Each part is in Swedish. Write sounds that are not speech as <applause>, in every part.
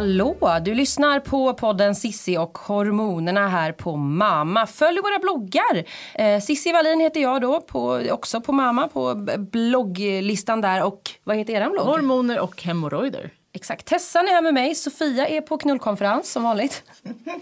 Hallå! Du lyssnar på podden Sissi och hormonerna här på Mama. Följ våra bloggar. Eh, Sissi Wallin heter jag då, på, också på Mama, på blogglistan där. Och vad heter eran blogg? Hormoner och hemorrojder. Exakt. Tessan är här med mig. Sofia är på knullkonferens som vanligt.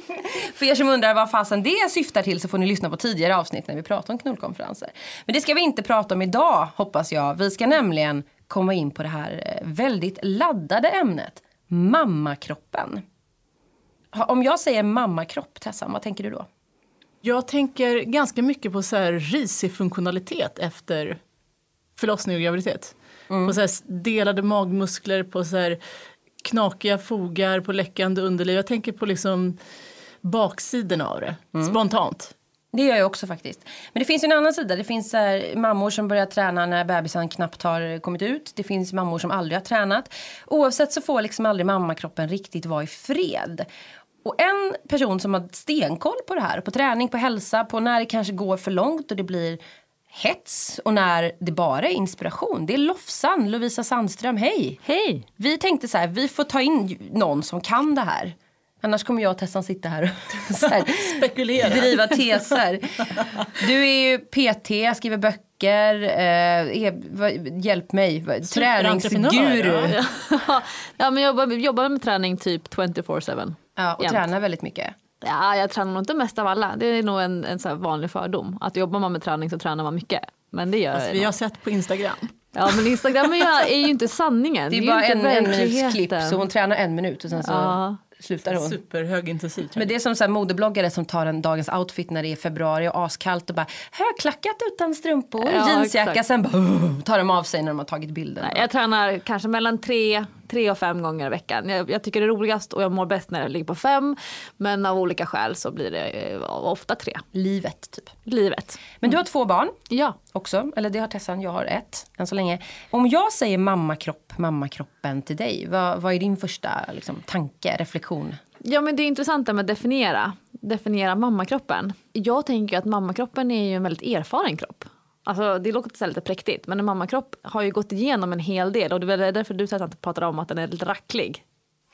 <laughs> För er som undrar vad fasen det syftar till så får ni lyssna på tidigare avsnitt när vi pratar om knullkonferenser. Men det ska vi inte prata om idag hoppas jag. Vi ska nämligen komma in på det här eh, väldigt laddade ämnet mammakroppen. Om jag säger mammakropp, Tessan, vad tänker du då? Jag tänker ganska mycket på så här risig funktionalitet efter förlossning och graviditet. Mm. På så delade magmuskler, på så här knakiga fogar, på läckande underliv. Jag tänker på liksom baksidorna av det, mm. spontant. Det gör jag också faktiskt. Men det finns en annan sida. Det finns här, mammor som börjar träna när bebisen knappt har kommit ut. Det finns mammor som aldrig har tränat. Oavsett så får liksom aldrig mammakroppen riktigt vara i fred. Och en person som har stenkoll på det här, på träning, på hälsa, på när det kanske går för långt och det blir hets och när det bara är inspiration. Det är Lofsan, Lovisa Sandström. Hej! Hej! Vi tänkte så här, vi får ta in någon som kan det här. Annars kommer jag och Tessan sitta här och <laughs> här, <laughs> Spekulera. driva teser. Du är ju PT, skriver böcker, eh, är, hjälp mig, träningsguru. Ja. <laughs> ja, men jag jobbar, jobbar med träning typ 24-7. Ja, och jämt. tränar väldigt mycket. Ja, jag tränar nog inte mest av alla. Det är nog en, en så vanlig fördom. Att jobbar man med träning så tränar man mycket. Men det gör alltså, vi har sett på Instagram. Ja men Instagram är ju inte sanningen. Det är, det är bara en, en minuts klipp så hon tränar en minut och sen så ja slutar hon. Superhögintensiv Men det är som så här modebloggare som tar en dagens outfit när det är februari och askallt och bara högklackat utan strumpor, ja, jeansjacka, sen bara tar de av sig när de har tagit bilden. Nej, jag tränar kanske mellan tre tre och fem gånger i veckan. Jag, jag, tycker det är roligast och jag mår bäst när det ligger på fem. Men av olika skäl så blir det eh, ofta tre. Livet typ. Livet. Men du har två barn. Ja. Också. Eller det har Tessan, jag har ett än så länge. Om jag säger mammakropp, mammakroppen till dig. Vad, vad är din första liksom, tanke, reflektion? Ja men det är intressant med att definiera, definiera mammakroppen. Jag tänker att mammakroppen är ju en väldigt erfaren kropp. Alltså, det låter lite präktigt men en mammakropp har ju gått igenom en hel del och det är därför du pratar om att den är lite racklig.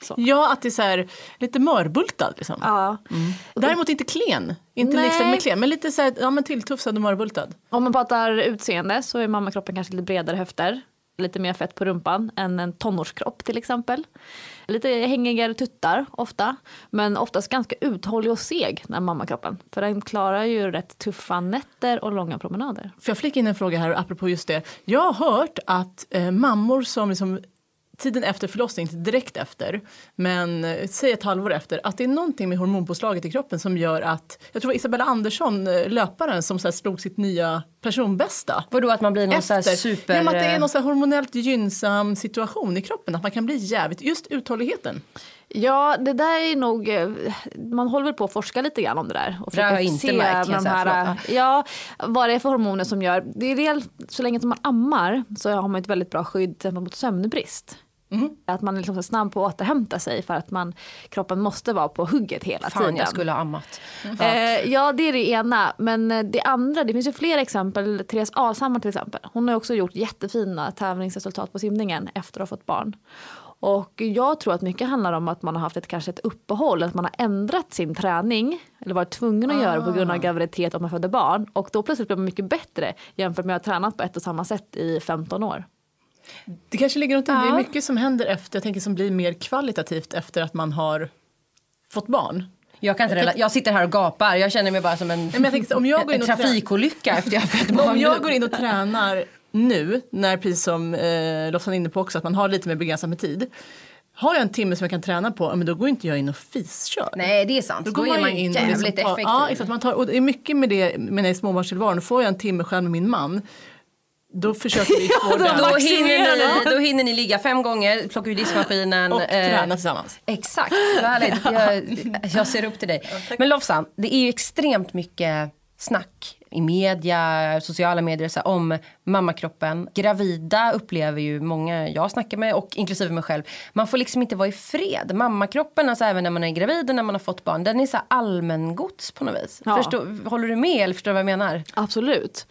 Så. Ja, att det är så här, lite mörbultad. Liksom. Ja. Mm. Däremot inte klen. Inte liksom med klen, men lite så här, ja, men tilltufsad och mörbultad. Om man pratar utseende så är mammakroppen kanske lite bredare höfter. Lite mer fett på rumpan än en tonårskropp till exempel. Lite hängigare tuttar ofta. Men oftast ganska uthållig och seg, den mammakroppen. För den klarar ju rätt tuffa nätter och långa promenader. Får jag flika in en fråga här apropå just det. Jag har hört att eh, mammor som liksom tiden efter förlossning, inte direkt efter, men eh, säg ett halvår efter, att det är någonting med hormonpåslaget i kroppen som gör att, jag tror Isabella Andersson, eh, löparen, som så slog sitt nya personbästa. Vadå att man blir någon efter. så super... Ja, att det är någon så hormonellt gynnsam situation i kroppen, att man kan bli jävligt, just uthålligheten. Ja, det där är nog, eh, man håller väl på att forska lite grann om det där. Och det har jag inte märkt. De här, ja, vad det är för hormoner som gör, det är del, så länge som man ammar så har man ett väldigt bra skydd mot sömnbrist. Mm. Att man liksom är snabb på att återhämta sig för att man, kroppen måste vara på hugget hela Fan, tiden. jag skulle ha ammat. Mm. Eh, ja det är det ena. Men eh, det andra, det finns ju fler exempel. Therese Alshammar till exempel. Hon har också gjort jättefina tävlingsresultat på simningen efter att ha fått barn. Och jag tror att mycket handlar om att man har haft ett, kanske ett uppehåll, att man har ändrat sin träning eller varit tvungen att ah. göra på grund av ah. graviditet och man födde barn. Och då plötsligt blir man mycket bättre jämfört med att ha tränat på ett och samma sätt i 15 år. Det kanske ligger något ja. Det är mycket som händer efter, jag tänker som blir mer kvalitativt efter att man har fått barn. Jag, kan inte rela- jag sitter här och gapar. Jag känner mig bara som en, men jag tänker så, om jag går in en och <laughs> trafikolycka efter jag har fött Men om barn. jag går in och tränar nu, när precis som eh, Lofsan är inne på också, att man har lite mer begränsat med tid. Har jag en timme som jag kan träna på, ja, men då går inte jag in och fiskör. Nej det är sant. Då, är man in jävligt liksom tar- effektiv. Ja, exakt. Man tar, och det är mycket med det med i småbarnstillvaron. Får jag en timme själv med min man, då försöker vi <laughs> få den. då, maximera hinner ni, då hinner ni ligga fem gånger, plocka ur diskmaskinen. och eh, träna tillsammans. Exakt, vad härligt. <laughs> Jag, jag ser upp till dig. Men Lofsan, det är ju extremt mycket snack i media, sociala medier så här, om mammakroppen. Gravida upplever ju många jag snackar med och inklusive mig själv. Man får liksom inte vara i fred. Mammakroppen, alltså även när man är gravid och när man har fått barn, den är så här allmängods på något vis. Ja. Förstår, håller du med eller förstår du vad jag menar? Absolut.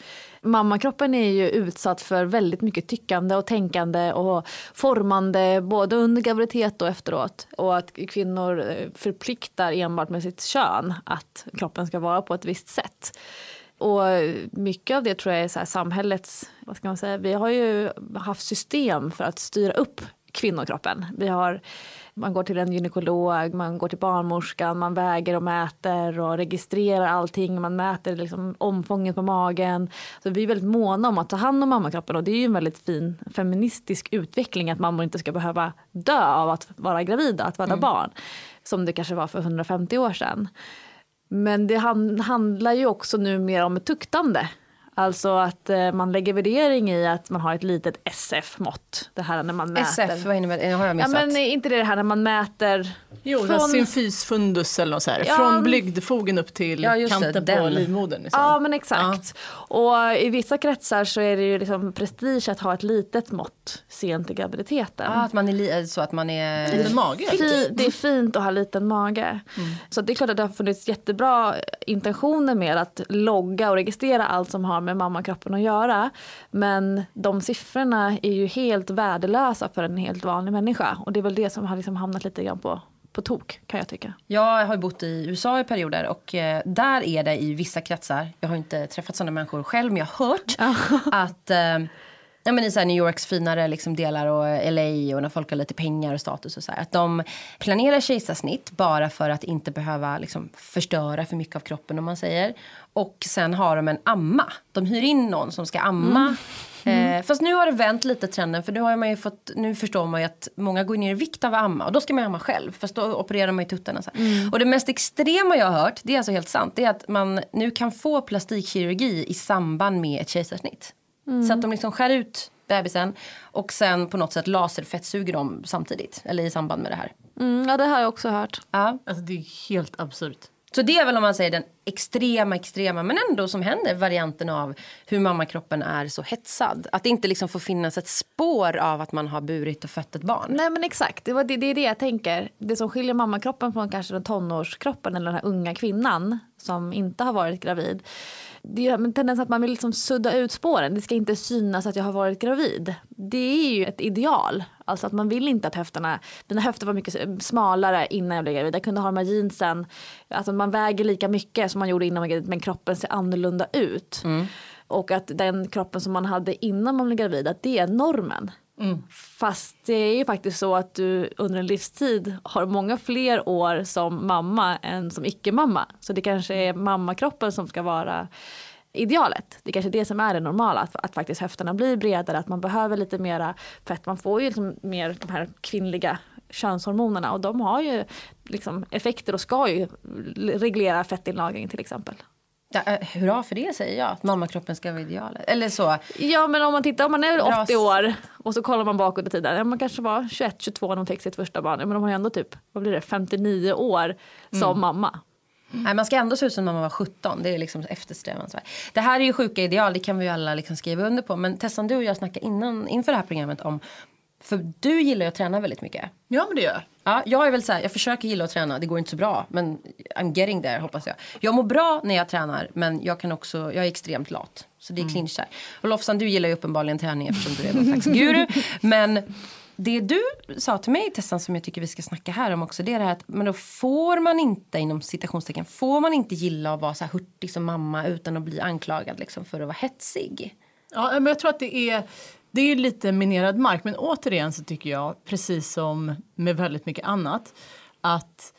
Mammakroppen är ju utsatt för väldigt mycket tyckande och tänkande och formande både under graviditet och efteråt. Och att kvinnor eh, förpliktar enbart med sitt kön att kroppen ska vara på ett visst sätt. Och mycket av det tror jag är så här samhällets, vad ska man säga, vi har ju haft system för att styra upp kvinnokroppen. Vi har, man går till en gynekolog, man går till barnmorskan, man väger och mäter och registrerar allting. Man mäter liksom omfånget på magen. Så vi är väldigt måna om att ta hand om mammakroppen och det är ju en väldigt fin feministisk utveckling att mammor inte ska behöva dö av att vara gravida, att föda barn. Som det kanske var för 150 år sedan. Men det han, handlar ju också nu mer om ett tuktande. Alltså att eh, man lägger värdering i att man har ett litet SF-mått. Det här när man mäter. SF, vad innebär det? Har jag Ja missat? men är inte det här när man mäter Jo, från- symfysfundus eller något så här. Ja. Från blygdfogen upp till Ja, just det, kanten på livmodern. Liksom. Ja men exakt. Och i vissa kretsar så är det ju liksom prestige att ha ett litet mått sent i graviditeten. ah, att man är li- så att man är... Liten mage. Fi- Det är fint att ha liten mage. Så det är klart att det har funnits jättebra intentioner med att logga och registrera allt som har med mammakroppen att göra. Men de siffrorna är ju helt värdelösa för en helt vanlig människa. Och det är väl det som har liksom hamnat lite grann på, på tok kan jag tycka. Jag har ju bott i USA i perioder och eh, där är det i vissa kretsar, jag har inte träffat sådana människor själv men jag har hört att eh, ja, men i så New Yorks finare liksom delar och LA och när folk har lite pengar och status och så här, att de planerar kejsarsnitt bara för att inte behöva liksom, förstöra för mycket av kroppen om man säger. Och sen har de en amma. De hyr in någon som ska amma. Eh, fast nu har det vänt lite trenden för nu, har man ju fått, nu förstår man ju att många går ner i vikt av att amma och då ska man amma själv. Fast då opererar man i tuttarna. Så här. Och det mest extrema jag har hört, det är alltså helt sant, det är att man nu kan få plastikkirurgi i samband med ett kejsarsnitt. Så att de liksom skär ut bebisen och sen på något sätt laserfettsuger dem samtidigt. Eller i samband med det här. Mm, ja det har jag också hört. Ja. Alltså, det är helt absurt. Så det är väl om man säger den extrema, extrema, men ändå som händer varianten av hur mammakroppen är så hetsad. Att det inte liksom får finnas ett spår av att man har burit och fött ett barn. Nej men exakt, det, var det, det är det jag tänker. Det som skiljer mammakroppen från kanske den tonårskroppen eller den här unga kvinnan som inte har varit gravid. Det är en tendens att man vill liksom sudda ut spåren. Det ska inte synas att jag har varit gravid. Det är ju ett ideal. Alltså att man vill inte att höfterna, mina höfter var mycket smalare innan jag blev gravid. Jag kunde ha de här jeansen, alltså man väger lika mycket som man gjorde innan man blev gravid men kroppen ser annorlunda ut. Och att den kroppen som man hade innan man blev gravid, att det är normen. Mm. Fast det är ju faktiskt så att du under en livstid har många fler år som mamma än som icke-mamma. Så det kanske är mammakroppen som ska vara idealet. Det är kanske är det som är det normala, att, att faktiskt höfterna blir bredare, att man behöver lite mera fett. Man får ju liksom mer de här kvinnliga könshormonerna och de har ju liksom effekter och ska ju reglera fettinlagring till exempel. Ja, eh, hurra för det säger jag, att mammakroppen ska vara idealet. Eller så. Ja men om man tittar, om man är Bra 80 år och så kollar man bakåt i tiden. Ja, man kanske var 21-22 när de fick sitt första barn. Ja, men de har ju ändå typ, vad blir det, 59 år som mamma. Nej, man ska ändå se ut som när man var 17. Det är liksom eftersträvansvärt. Det här är ju sjuka ideal, det kan vi ju alla liksom skriva under på. Men Tessan, du och jag snackade innan, inför det här programmet om... För du gillar ju att träna väldigt mycket. Ja, men det gör jag. Ja, jag är väl så här, jag försöker gilla att träna, det går inte så bra. Men I'm getting there hoppas jag. Jag mår bra när jag tränar men jag kan också, jag är extremt lat. Så det är clinch där. Och Lofsan du gillar ju uppenbarligen träning eftersom du är någon slags guru. <laughs> Men det du sa till mig Tessan som jag tycker vi ska snacka här om också. Det är det här att men då får man inte inom citationstecken, får man inte gilla att vara så här hurtig som mamma utan att bli anklagad liksom för att vara hetsig. Ja, men jag tror att det är, det är lite minerad mark. Men återigen så tycker jag, precis som med väldigt mycket annat, att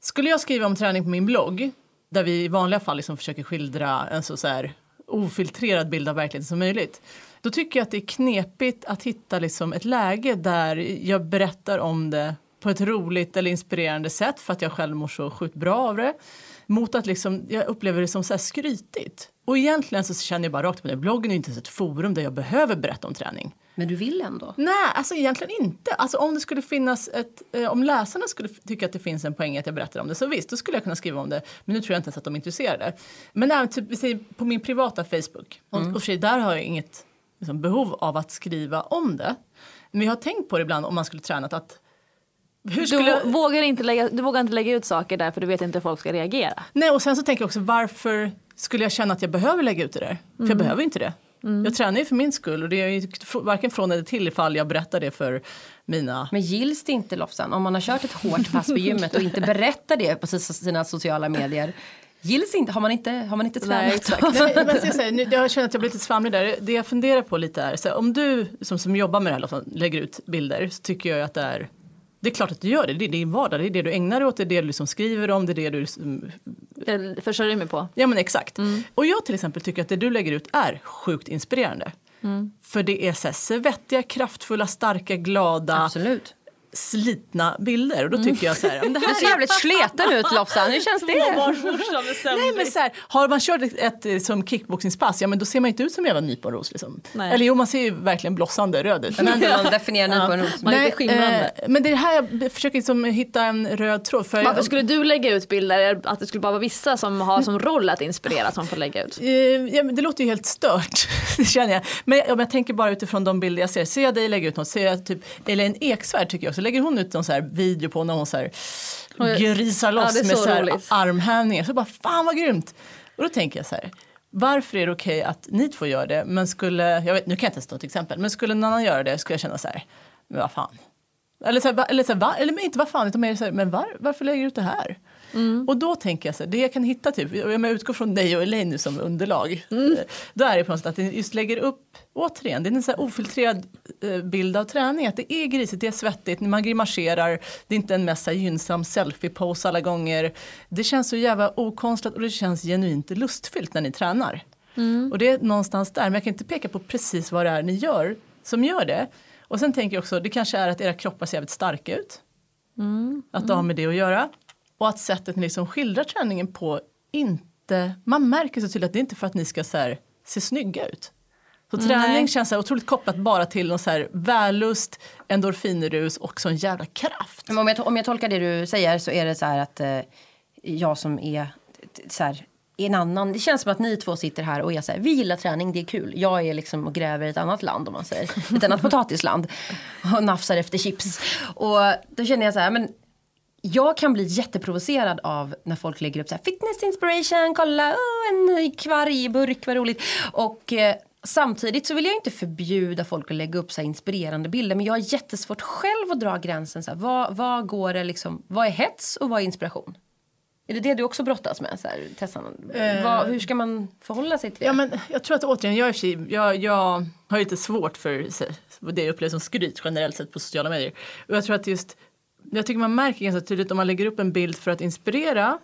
Skulle jag skriva om träning på min blogg, där vi i vanliga fall liksom försöker skildra en så, så här ofiltrerad bild av verkligheten som möjligt. Då tycker jag att det är knepigt att hitta liksom ett läge där jag berättar om det på ett roligt eller inspirerande sätt för att jag själv mår så sjukt bra av det. Mot att liksom, jag upplever det som så här skrytigt. Och egentligen så känner jag bara rakt på det, bloggen är inte ett forum där jag behöver berätta om träning. Men du vill ändå? Nej, alltså egentligen inte. Alltså om det skulle finnas ett, eh, om läsarna skulle tycka att det finns en poäng att jag berättar om det så visst, då skulle jag kunna skriva om det. Men nu tror jag inte ens att de är intresserade. Men även typ, vi säger på min privata Facebook, mm. och, och sig, där har jag inget liksom, behov av att skriva om det. Men jag har tänkt på det ibland om man skulle tränat att hur skulle... du, vågar inte lägga, du vågar inte lägga ut saker där för du vet inte hur folk ska reagera. Nej och sen så tänker jag också varför skulle jag känna att jag behöver lägga ut det där? Mm. För jag mm. behöver inte det. Mm. Jag tränar ju för min skull och det är ju varken från eller till ifall jag berättar det för mina... Men gills det inte Lofsan om man har kört ett hårt pass på gymmet och inte berättar det på sina sociala medier? Gills inte, har man inte, har man inte tränat? Nej, exakt. Nej, men jag, säga, nu, jag känner att jag blir lite svamlig där. Det jag funderar på lite är, så om du som, som jobbar med det här Lofsan, lägger ut bilder så tycker jag att det är det är klart att du gör det, det är din vardag, det är det du ägnar dig åt, det är det du liksom skriver om, det är det du liksom... försörjer mig på. Ja men exakt. Mm. Och jag till exempel tycker att det du lägger ut är sjukt inspirerande. Mm. För det är så här svettiga, kraftfulla, starka, glada. Absolut slitna bilder och då tycker jag så här. Det här du ser jävligt sleten ut Lofsan, hur känns det? Nej men så här, har man kört ett, ett som kickboxningspass, ja men då ser man inte ut som en jävla nyponros liksom. Eller jo man ser ju verkligen blossande röd ut. Men man definierar nyponros, man är lite skimrande. Eh, men det är här jag försöker liksom hitta en röd tråd. För Varför jag, skulle du lägga ut bilder, att det skulle bara vara vissa som har som roll att inspirera som får lägga ut? Eh, ja, det låter ju helt stört, <laughs> det känner jag. Men om jag tänker bara utifrån de bilder jag ser, ser jag dig lägga ut något, ser jag typ Elaine Eksvärd tycker jag också lägger hon ut någon så här video på när hon så här grisar loss ja, med så här armhävningar. Så bara fan vad grymt! Och då tänker jag så här, varför är det okej okay att ni två gör det men skulle, jag vet, nu kan jag inte ens ta ett exempel, men skulle någon annan göra det skulle jag känna så här, men vad fan. Eller, så här, eller, så här, va, eller inte vad fan, utan mer så här, men var, varför lägger du ut det här? Mm. Och då tänker jag så här, det jag kan hitta, typ, jag utgår från dig och Elaine nu som underlag, mm. då är det på något sätt att det just lägger upp, återigen, det är en så här ofiltrerad eh, bild av träning, att det är grisigt, det är svettigt, man grimaserar, det är inte en mest gynnsam selfie-pose alla gånger. Det känns så jävla okonstlat och det känns genuint lustfyllt när ni tränar. Mm. Och det är någonstans där, men jag kan inte peka på precis vad det är ni gör som gör det. Och sen tänker jag också, det kanske är att era kroppar ser jävligt starka ut. Mm. Att det har med det att göra. Och att sättet ni liksom skildrar träningen på inte, man märker så tydligt att det är inte för att ni ska så här, se snygga ut. Så träning Nej. känns så otroligt kopplat bara till någon så här vällust, endorfinrus och sån jävla kraft. Men om, jag, om jag tolkar det du säger så är det så här att eh, jag som är så här, en annan, det känns som att ni två sitter här och är så här, vi gillar träning, det är kul. Jag är liksom och gräver i ett annat land om man säger, ett annat <laughs> potatisland och nafsar efter chips. Och då känner jag så här, men jag kan bli jätteprovocerad av när folk lägger upp så här, fitness inspiration, kolla oh, en kvargburk, vad roligt. Och eh, samtidigt så vill jag inte förbjuda folk att lägga upp så inspirerande bilder men jag har jättesvårt själv att dra gränsen. Så här, vad, vad, går det liksom, vad är hets och vad är inspiration? Är det det du också brottas med, så här, Tessan? Uh, vad, hur ska man förhålla sig till det? Ja, men jag tror att återigen, jag, jag, jag har lite svårt för det jag upplever som skryt generellt sett på sociala medier. Och jag tror att just jag tycker man märker ganska tydligt om man lägger upp en bild för att inspirera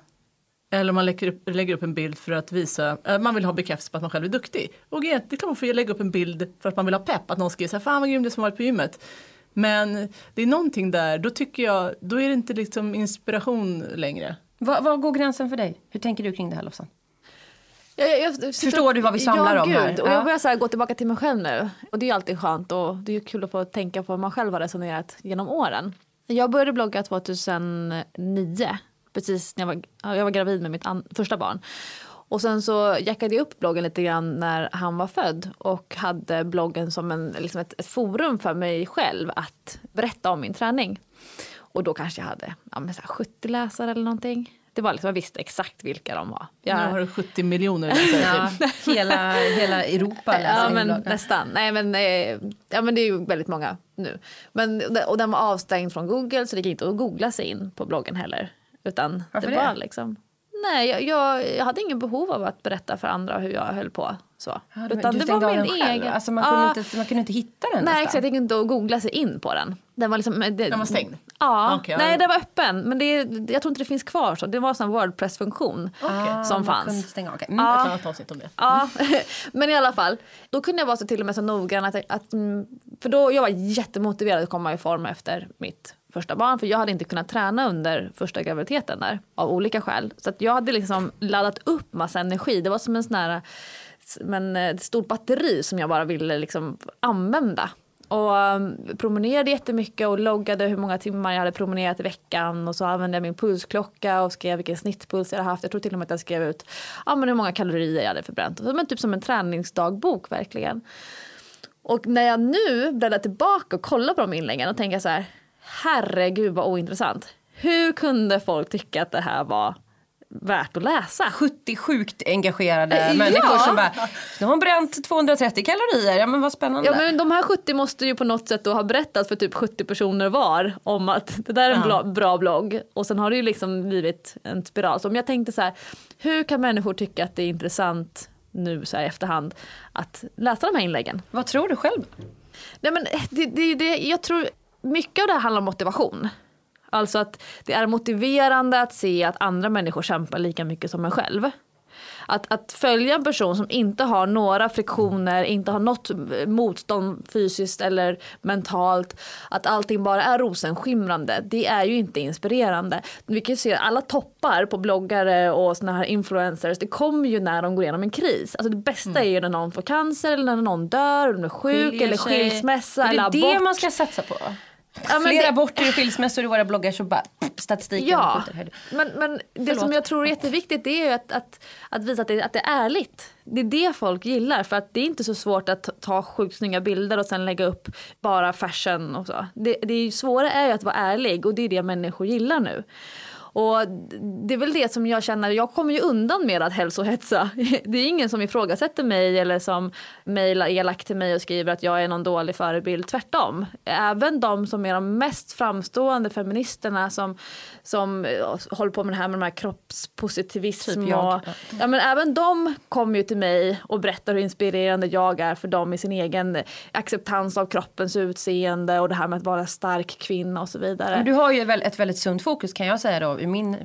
eller om man lägger upp, lägger upp en bild för att visa, äh, man vill ha bekräftelse på att man själv är duktig. Och det är klart man får lägga upp en bild för att man vill ha pepp, att någon skriver så här, fan vad grym det som varit på gymmet. Men det är någonting där, då tycker jag, då är det inte liksom inspiration längre. Var, går gränsen för dig? Hur tänker du kring det här Lofsan? Jag, jag, jag, Förstår du vad vi samlar ja, om här? Gud. Och jag börjar så här, gå tillbaka till mig själv nu. Och det är alltid skönt och det är kul att få tänka på hur man själv har resonerat genom åren. Jag började blogga 2009, precis när jag var, jag var gravid med mitt första barn. Och sen så jackade jag upp bloggen lite grann när han var född och hade bloggen som en, liksom ett, ett forum för mig själv att berätta om min träning. Och då kanske jag hade ja, 70 läsare eller någonting. Det var liksom, jag visste exakt vilka de var. Jag, nu har du 70 miljoner ja, hela, hela Europa <laughs> läser Ja men nästan. Nej men, eh, ja, men det är ju väldigt många nu. Men, och den var avstängd från Google så det gick inte att googla sig in på bloggen heller. Utan Varför det var det? liksom Nej, jag, jag, jag, hade ingen behov av att berätta för andra hur jag höll på. Så. Ja, Utan det var min egen. Alltså man, kunde inte, man kunde inte hitta den Nej, exakt. Det gick inte att googla sig in på den. Den var, liksom, det, den var stängd? Ja, Okej, nej ja. den var öppen men det, jag tror inte det finns kvar så. Det var en sån Wordpress-funktion Okej. som man fanns. kunde stänga. Okej. Mm. Ja. Ett annat avsnitt om det. Ja, <laughs> men i alla fall. Då kunde jag vara så till och med så noggrann att, att mm, för då jag var jättemotiverad att komma i form efter mitt första barn för jag hade inte kunnat träna under första graviditeten där av olika skäl. Så att jag hade liksom laddat upp massa energi. Det var som en sån här men eh, ett stort batteri som jag bara ville liksom använda. Och um, promenerade jättemycket och loggade hur många timmar jag hade promenerat i veckan. Och så använde jag min pulsklocka och skrev vilken snittpuls jag hade haft. Jag tror till och med att jag skrev ut ja, men hur många kalorier jag hade förbränt. Men typ som en träningsdagbok verkligen. Och när jag nu bläddrar tillbaka och kollar på de inläggen och tänker så här. Herregud vad ointressant. Hur kunde folk tycka att det här var värt att läsa? 70 sjukt engagerade Ja. människor som bara, nu har hon bränt 230 kalorier, ja men vad spännande. Ja men de här 70 måste ju på något sätt då ha berättat för typ 70 personer var om att det där är en bra, bra blogg. Och sen har det ju liksom blivit en spiral. Så om jag tänkte så här, hur kan människor tycka att det är intressant nu så här i efterhand att läsa de här inläggen? Vad tror du själv? Nej men det, det, det, jag tror mycket av det här handlar om motivation. Alltså att det är motiverande att se att andra människor kämpar lika mycket som en själv. Att, att följa en person som inte har några friktioner, inte har något motstånd fysiskt eller mentalt, att allting bara är rosenskimrande, det är ju inte inspirerande. Vi kan ju se alla toppar på bloggare och såna här influencers, det kommer ju när de går igenom en kris. Alltså det bästa är ju när någon får cancer eller när någon dör, eller är sjuk Skiljer eller skilsmässa Är det eller det abort. man ska satsa på? Ja, men Fler det- aborter och skilsmässor i våra bloggar så bara statistiken Ja, men, men det Förlåt. som jag tror är jätteviktigt det är ju att, att, att visa att det, att det är ärligt. Det är det folk gillar för att det är inte så svårt att ta- sjukt snygga bilder och sen lägga upp bara fashion och så. Det, det är ju svåra är ju att vara ärlig och det är det människor gillar nu. Och det är väl det som jag känner, jag kommer ju undan med att hälsohetsa. <laughs> Det är ingen som ifrågasätter mig eller som mejlar elakt till mig och skriver att jag är någon dålig förebild, tvärtom. Även de som är de mest framstående feministerna som, som håller på med det här med de här kroppspositivism Typ jag, och, ja, men även de kommer ju till mig och berättar hur inspirerande jag är för dem i sin egen acceptans av kroppens utseende och det här med att vara stark kvinna och så vidare. Men du har ju ett väldigt sunt fokus kan jag säga då ur min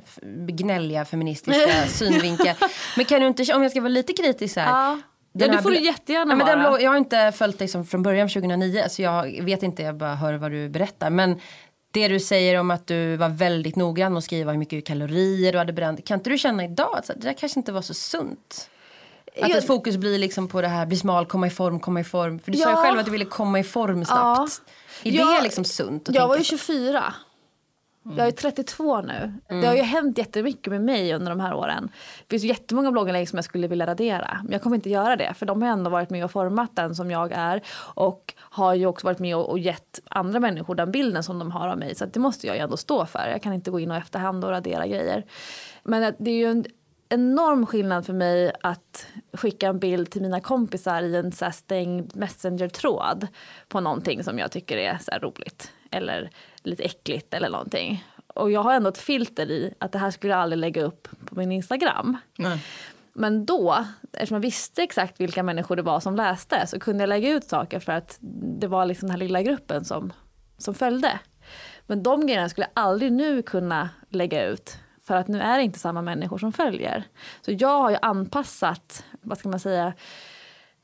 gnälliga feministiska <laughs> synvinkel. Men kan du inte, om jag ska vara lite kritisk så här. Ja. den Ja, här får du jättegärna ja, men den blogg- Jag har inte följt dig från början 2009 så jag vet inte, jag bara hör vad du berättar. Men det du säger om att du var väldigt noggrann med att skriva hur mycket kalorier du hade bränt. Kan inte du känna idag att det där kanske inte var så sunt? Att Jag- ett fokus blir liksom på det här, bli smal, komma i form, komma i form. För du sa ju Ja. själv att du ville komma i form snabbt. Är Jag- det liksom sunt? Jag var ju tänka så? 24. Jag är 32 nu. Det har ju hänt jättemycket med mig under de här åren. Det finns ju jättemånga blogginlägg som jag skulle vilja radera. Men jag kommer inte göra det. För de har ändå varit med och format den som jag är. Och har ju också varit med och, och gett andra människor den bilden som de har av mig. Så det måste jag ju ändå stå för. Jag kan inte gå in och efterhand och radera grejer. Men det är ju en enorm skillnad för mig att skicka en bild till mina kompisar i en så stängd messenger-tråd på någonting som jag tycker är så roligt eller lite äckligt eller någonting. Och jag har ändå ett filter i att det här skulle jag aldrig lägga upp på min Instagram. Nej. Men då, eftersom jag visste exakt vilka människor det var som läste så kunde jag lägga ut saker för att det var liksom den här lilla gruppen som, som följde. Men de grejerna skulle jag aldrig nu kunna lägga ut för att nu är det inte samma människor som följer. Så jag har ju anpassat, vad ska man säga,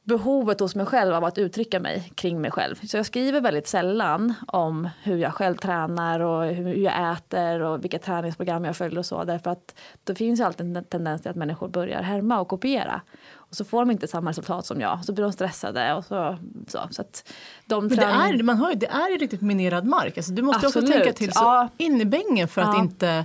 behovet hos mig själv av att uttrycka mig kring mig själv. Så jag skriver väldigt sällan om hur jag själv tränar och hur jag äter och vilka träningsprogram jag följer och så. Därför att det finns ju alltid en tendens till att människor börjar härma och kopiera. Och så får de inte samma resultat som jag. Så blir de stressade och så. så, så att de Men det är, man hör ju, det är ju riktigt minerad mark. Alltså, du måste ju också Absolut. tänka till så Ja. in i bängen för att Ja. inte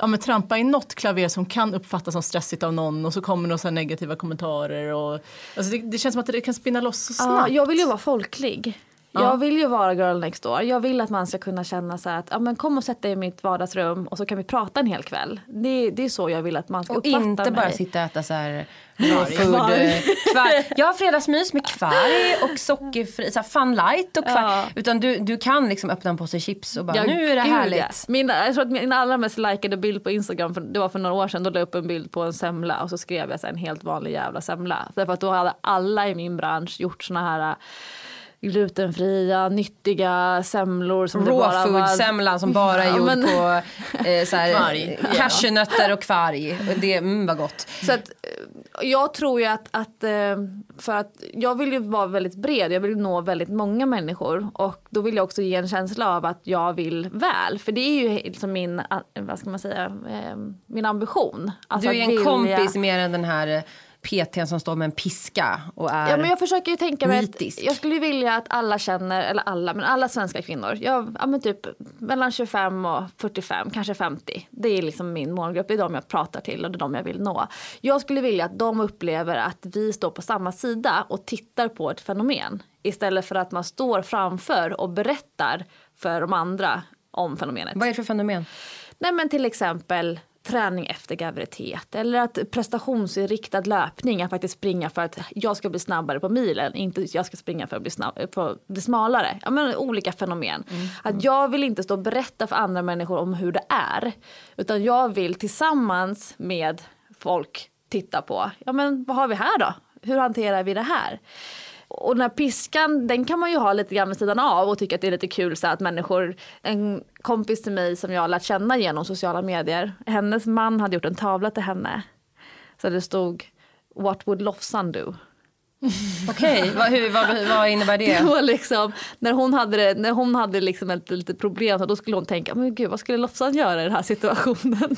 ja, men trampa i något klaver som kan uppfattas som stressigt av någon och så kommer några negativa kommentarer. Och, alltså det, det känns som att det kan spinna loss så Ja, snabbt. jag vill ju vara folklig. Ja. Jag vill ju vara girl next door. Jag vill att man ska kunna känna så här att ja, men kom och sätt dig i mitt vardagsrum och så kan vi prata en hel kväll. Det, det är så jag vill att man ska Och uppfatta inte mig. bara sitta och äta så här food. Eh. Jag har fredagsmys med kvarg och sockerfri, så här fun light och kvarg. Ja. Utan du, du kan liksom öppna en påse chips och bara Ja, nu är det härligt. ja. Min, jag tror att min allra mest likade bild på Instagram, för det var för några år sedan, då la jag upp en bild på en semla och så skrev jag så här, en helt vanlig jävla semla. Därför att då hade alla i min bransch gjort såna här glutenfria, nyttiga semlor. Som det Raw bara var- som bara är Ja, gjord men- på eh, så här, cashewnötter och kvarg. Det mm, var gott. Så att, eh, jag tror ju att, att eh, för att jag vill ju vara väldigt bred, jag vill nå väldigt många människor och då vill jag också ge en känsla av att jag vill väl. För det är ju liksom min, eh, vad ska man säga, min ambition. Alltså Du är en vilja- kompis mer än den här PTn som står med en piska och är... Ja men jag försöker ju tänka mig att nitisk. jag skulle vilja att alla känner, eller alla, men alla svenska kvinnor, jag, ja men typ mellan 25 och 45, kanske 50. Det är liksom min målgrupp, det är de jag pratar till och det är de jag vill nå. Jag skulle vilja att de upplever att vi står på samma sida och tittar på ett fenomen. Istället för att man står framför och berättar för de andra om fenomenet. Vad är det för fenomen? Nej men till exempel träning efter graviditet eller att prestationsinriktad löpning, att faktiskt springa för att jag ska bli snabbare på milen, inte jag ska springa för att bli, snabb, för att bli smalare. Ja, men olika fenomen. Att jag vill inte stå och berätta för andra människor om hur det är, utan jag vill tillsammans med folk titta på, ja men vad har vi här då? Hur hanterar vi det här? Och den här piskan, den kan man ju ha lite grann vid sidan av och tycka att det är lite kul så att människor, en kompis till mig som jag har lärt känna genom sociala medier, hennes man hade gjort en tavla till henne. Så det stod What would Lofsan do? <laughs> Okej, vad, hur- vad, vad innebär Det <laughs> det? var liksom, när hon hade, det- när hon hade liksom ett litet problem så då skulle hon tänka, men gud vad skulle Lofsan göra i den här situationen?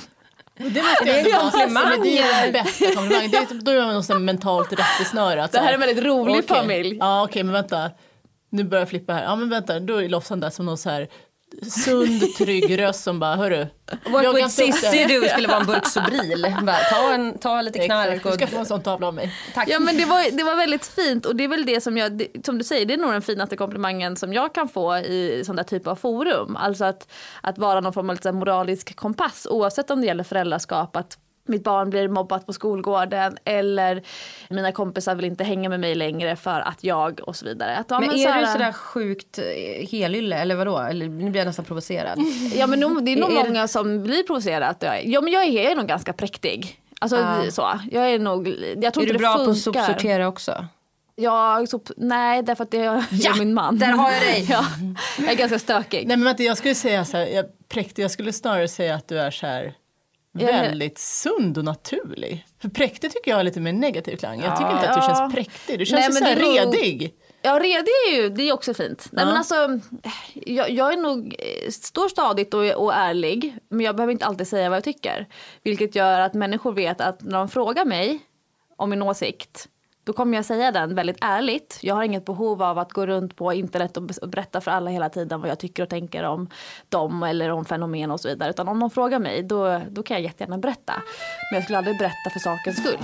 Det måste jag ändå vara komplimanger. det är den bästa <laughs> komplimangen. Det är, då är man någon mentalt rättesnöre. att Det här är en väldigt rolig okej. familj. Ja okej men vänta. Nu börjar jag flippa här. Ja men vänta, då är Lofsan där som någon så här sund, trygg röst som bara, hörru. Inte upp Cissi do skulle vara en burk Sobril. Bara, ta, en, ta lite knark Exakt, du och... ska få en sån tavla av mig. Tack. Ja men det var, det var väldigt fint och det är väl det som jag, det, som du säger, det är nog den finaste komplimangen som jag kan få i sån där typ av forum. Alltså att, att vara någon form av här moralisk kompass oavsett om det gäller föräldraskap, att mitt barn blir mobbat på skolgården eller mina kompisar vill inte hänga med mig längre för att jag och så vidare. Att, ja, Men så är här- du sådär sjukt eh, helylle eller vadå? Eller, nu blir jag nästan provocerad. Ja men det är nog <laughs> Är det- många som blir provocerade. att jag är- Ja men jag är, jag är nog ganska präktig. Alltså Ja. så. Jag är nog, jag tror Är inte du det bra på funkar. att sopsortera också? Jag, sop, nej, därför att det är Ja, min man. där har jag dig. <laughs> ja, jag är ganska stökig. Nej men vänta, jag skulle säga så här, jag, präktig, jag skulle snarare säga att du är så här väldigt sund och naturlig. För präktig tycker jag har lite mer negativ klang. Jag tycker inte att du känns präktig, du känns Nej, så här är redig. Ja, redig är ju, det är också fint. Nej, Ja. men alltså, jag, jag är nog, står stadigt och, och ärlig, men jag behöver inte alltid säga vad jag tycker. Vilket gör att människor vet att när de frågar mig om min åsikt, då kommer jag säga den väldigt ärligt. Jag har inget behov av att gå runt på internet och berätta för alla hela tiden vad jag tycker och tänker om dem eller om fenomen och så vidare. Utan om någon frågar mig, då, då kan jag jättegärna berätta. Men jag skulle aldrig berätta för sakens skull.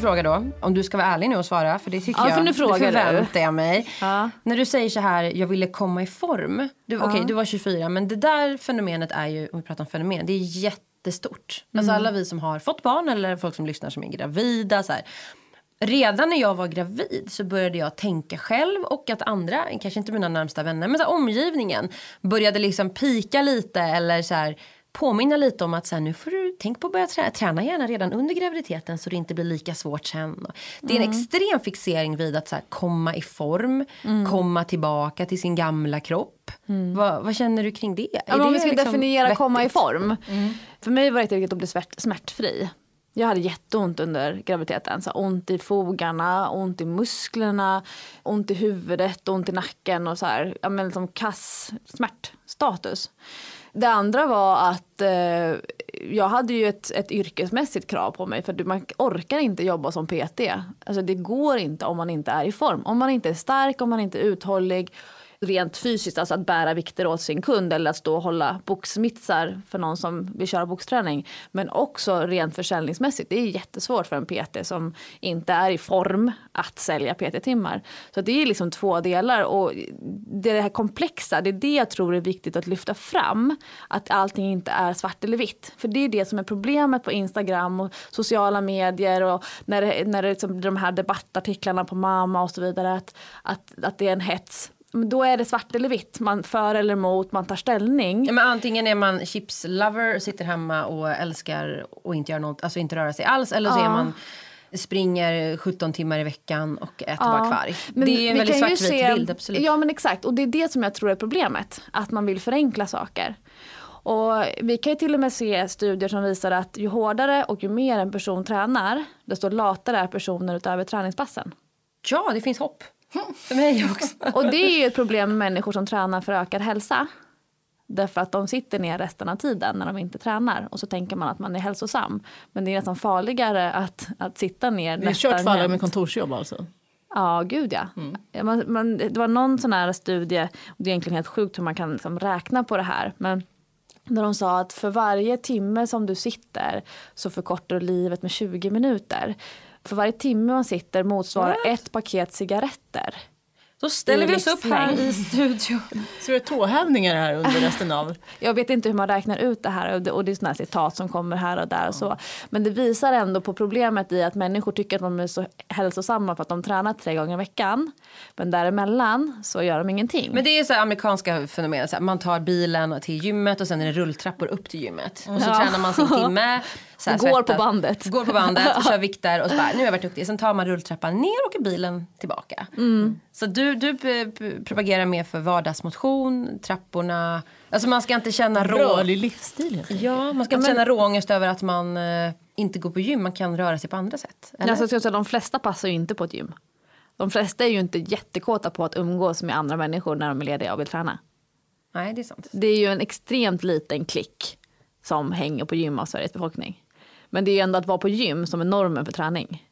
Fråga då, om du ska vara ärlig nu och svara, för det tycker Ja, jag. för nu frågar det du. förväntar jag mig. Ja. När du säger så här, jag ville komma i form. Du, Okej, du var 24, men det där fenomenet är ju, om vi pratar om fenomen, det är jättestort. Mm. Alltså alla vi som har fått barn eller folk som lyssnar som är gravida. Så här. Redan när jag var gravid så började jag tänka själv och att andra, kanske inte mina närmsta vänner, men så här, omgivningen började liksom pika lite eller så här, påminna lite om att så här, nu får du tänk på att börja träna, träna gärna redan under graviditeten så det inte blir lika svårt sen. Det är en extrem fixering vid att så här, komma i form, komma tillbaka till sin gamla kropp. Vad, vad känner du kring det? Ja, men om det vi ska liksom definiera komma i vettigt? form. För mig var det viktigt att bli smärt, smärtfri. Jag hade jätteont under graviditeten. Så ont i fogarna, ont i musklerna, ont i huvudet, ont i nacken och så här. Ja, men liksom kass smärtstatus. Det andra var att eh, jag hade ju ett, ett yrkesmässigt krav på mig för du- man orkar inte jobba som PT. Alltså det går inte om man inte är i form. Om man inte är stark, om man inte är uthållig rent fysiskt, alltså att bära vikter åt sin kund eller att stå och hålla boxmitsar för någon som vill köra boxträning. Men också rent försäljningsmässigt. Det är jättesvårt för en PT som inte är i form att sälja PT-timmar. Så det är liksom två delar och det, är det här komplexa, det är det jag tror är viktigt att lyfta fram. Att allting inte är svart eller vitt. För det är det som är problemet på Instagram och sociala medier och när det, när det liksom, de här debattartiklarna på mamma och så vidare. Att, att, att det är en hets då är det svart eller vitt, man för eller emot, man tar ställning. Ja, men antingen är man chips-lover, sitter hemma och älskar och inte gör något, alltså inte röra sig alls. Eller så Ja. är man springer 17 timmar i veckan och äter bara kvarg. Men det är en väldigt svartvit se- bild, absolut. Ja men exakt och det är det som jag tror är problemet. Att man vill förenkla saker. Och vi kan ju till och med se studier som visar att ju hårdare och ju mer en person tränar desto latare är personer utöver träningspassen. Ja, det finns hopp. För mig <laughs> också. Och det är ju ett problem med människor som tränar för ökad hälsa. Därför att de sitter ner resten av tiden när de inte tränar. Och så tänker man att man är hälsosam. Men det är nästan farligare att, att sitta ner Det är kört för alla med kontorsjobb alltså. Ja, gud ja. Ja, Man, man, det var någon sån här studie, och det är egentligen helt sjukt hur man kan liksom räkna på det här. Men där de sa att för varje timme som du sitter så förkortar du livet med 20 minuter. För varje timme man sitter motsvarar ett paket cigaretter. Då ställer vi oss upp här i studion. Så vi har tåhävningar här under resten av... <laughs> Jag vet inte hur man räknar ut det här och det, och det är sådana citat som kommer här och där och så. Men det visar ändå på problemet i att människor tycker att de är så hälsosamma för att de tränar tre gånger i veckan. Men däremellan så gör de ingenting. Men det är så amerikanska fenomen. Så här, man tar bilen till gymmet och sen är det rulltrappor upp till gymmet. Och så Ja. tränar man sin <laughs> timme. Så här, går på svettas- bandet. Går på bandet och <laughs> kör vikter och så bara, nu har jag varit duktig. Sen tar man rulltrappan ner och åker bilen tillbaka. Mm. Så du, du propagerar mer för vardagsmotion, trapporna. Alltså man ska inte känna rå... Rörlig livsstil. Ja, man ska inte känna råångest över att man eh, inte går på gym. Man kan röra sig på andra sätt. Eller? Alltså, jag säga, de flesta passar ju inte på ett gym. De flesta är ju inte jättekåta på att umgås med andra människor när de är lediga och vill träna. Nej, det är sant. Det är ju en extremt liten klick som hänger på gym av Sveriges befolkning. Men det är ju ändå att vara på gym som är normen för träning.